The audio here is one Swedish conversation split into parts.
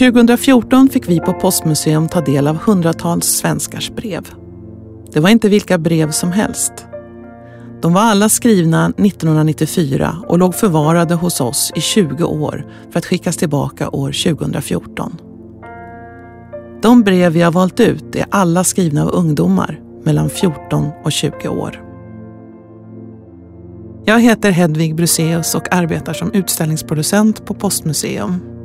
2014 fick vi på Postmuseum ta del av hundratals svenskars brev. Det var inte vilka brev som helst. De var alla skrivna 1994 och låg förvarade hos oss i 20 år för att skickas tillbaka år 2014. De brev vi har valt ut är alla skrivna av ungdomar mellan 14 och 20 år. Jag heter Hedvig Bruseus och arbetar som utställningsproducent på Postmuseum.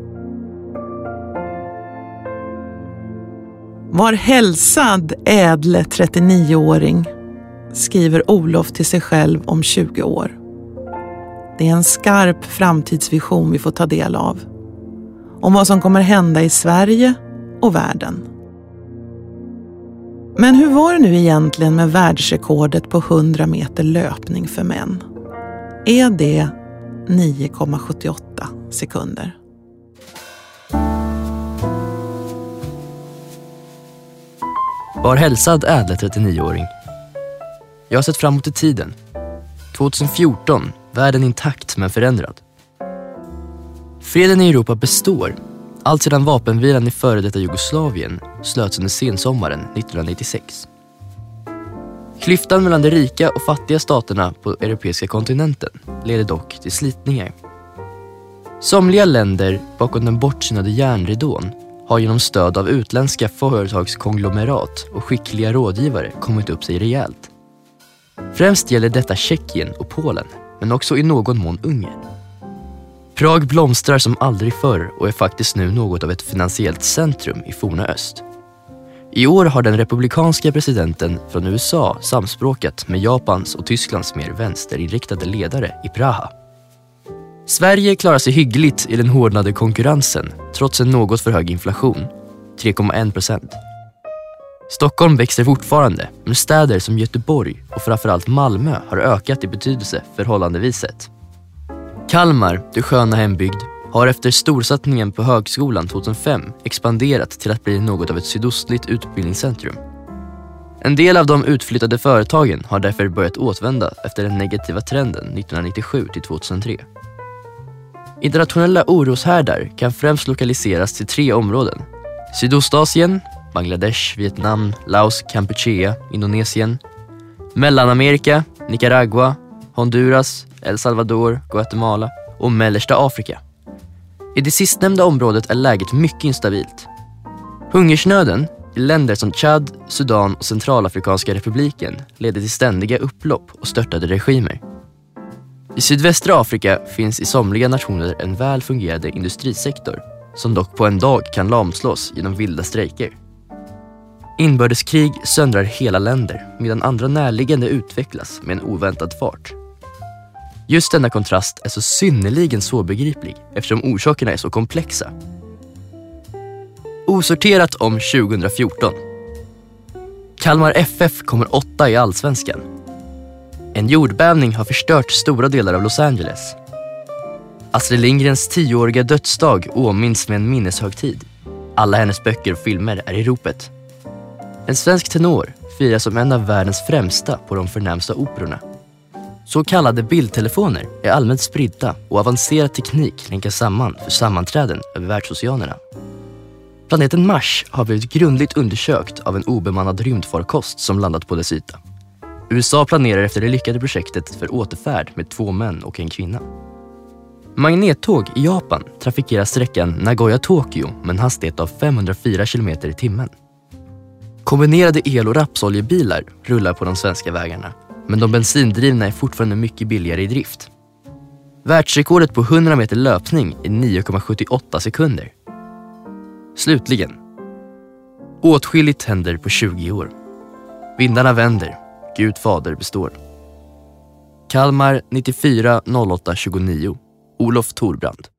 Var hälsad ädle 39-åring, skriver Olof till sig själv om 20 år. Det är en skarp framtidsvision vi får ta del av. Om vad som kommer hända i Sverige och världen. Men hur var det nu egentligen med världsrekordet på 100 meter löpning för män? Är det 9,78 sekunder? Var hälsad ädle 39-åring. Jag har sett framåt i tiden. 2014, världen intakt men förändrad. Freden i Europa består. Allt sedan vapenvilan i före detta Jugoslavien slöts under sensommaren 1996. Klyftan mellan de rika och fattiga staterna på europeiska kontinenten leder dock till slitningar. Somliga länder bakom den bortsynade järnridån har genom stöd av utländska företagskonglomerat och skickliga rådgivare kommit upp sig rejält. Främst gäller detta Tjeckien och Polen, men också i någon mån Ungern. Prag blomstrar som aldrig förr och är faktiskt nu något av ett finansiellt centrum i forna öst. I år har den republikanska presidenten från USA samspråkat med Japans och Tysklands mer vänsterinriktade ledare i Praha. Sverige klarar sig hyggligt i den hårdnade konkurrensen trots en något för hög inflation, 3,1 procent. Stockholm växer fortfarande, men städer som Göteborg och framförallt Malmö har ökat i betydelse förhållandevis sett. Kalmar, du sköna hembygd, har efter storsatsningen på högskolan 2005 expanderat till att bli något av ett sydostligt utbildningscentrum. En del av de utflyttade företagen har därför börjat återvända efter den negativa trenden 1997 till 2003. Internationella oroshärdar kan främst lokaliseras till tre områden. Sydostasien, Bangladesh, Vietnam, Laos, Kampuchea, Indonesien. Mellanamerika, Nicaragua, Honduras, El Salvador, Guatemala och mellersta Afrika. I det sistnämnda området är läget mycket instabilt. Hungersnöden i länder som Chad, Sudan och Centralafrikanska republiken leder till ständiga upplopp och störtade regimer. I sydvästra Afrika finns i somliga nationer en väl fungerande industrisektor som dock på en dag kan lamslås genom vilda strejker. Inbördeskrig söndrar hela länder medan andra närliggande utvecklas med en oväntad fart. Just denna kontrast är så synnerligen svårbegriplig eftersom orsakerna är så komplexa. Osorterat om 2014. Kalmar FF kommer åtta i Allsvenskan. En jordbävning har förstört stora delar av Los Angeles. Astrid Lindgrens tioåriga dödsdag åminns med en minneshögtid. Alla hennes böcker och filmer är i ropet. En svensk tenor firas som en av världens främsta på de förnämsta operorna. Så kallade bildtelefoner är allmänt spridda och avancerad teknik länkas samman för sammanträden över världsoceanerna. Planeten Mars har blivit grundligt undersökt av en obemannad rymdfarkost som landat på dess yta. USA planerar efter det lyckade projektet för återfärd med två män och en kvinna. Magnettåg i Japan trafikerar sträckan Nagoya-Tokyo med en hastighet av 504 km i timmen. Kombinerade el och rapsoljebilar rullar på de svenska vägarna men de bensindrivna är fortfarande mycket billigare i drift. Världsrekordet på 100 meter löpning är 9,78 sekunder. Slutligen. Åtskilligt händer på 20 år. Vindarna vänder, Gud fader består. Kalmar 94 08 29 Olof Torbrand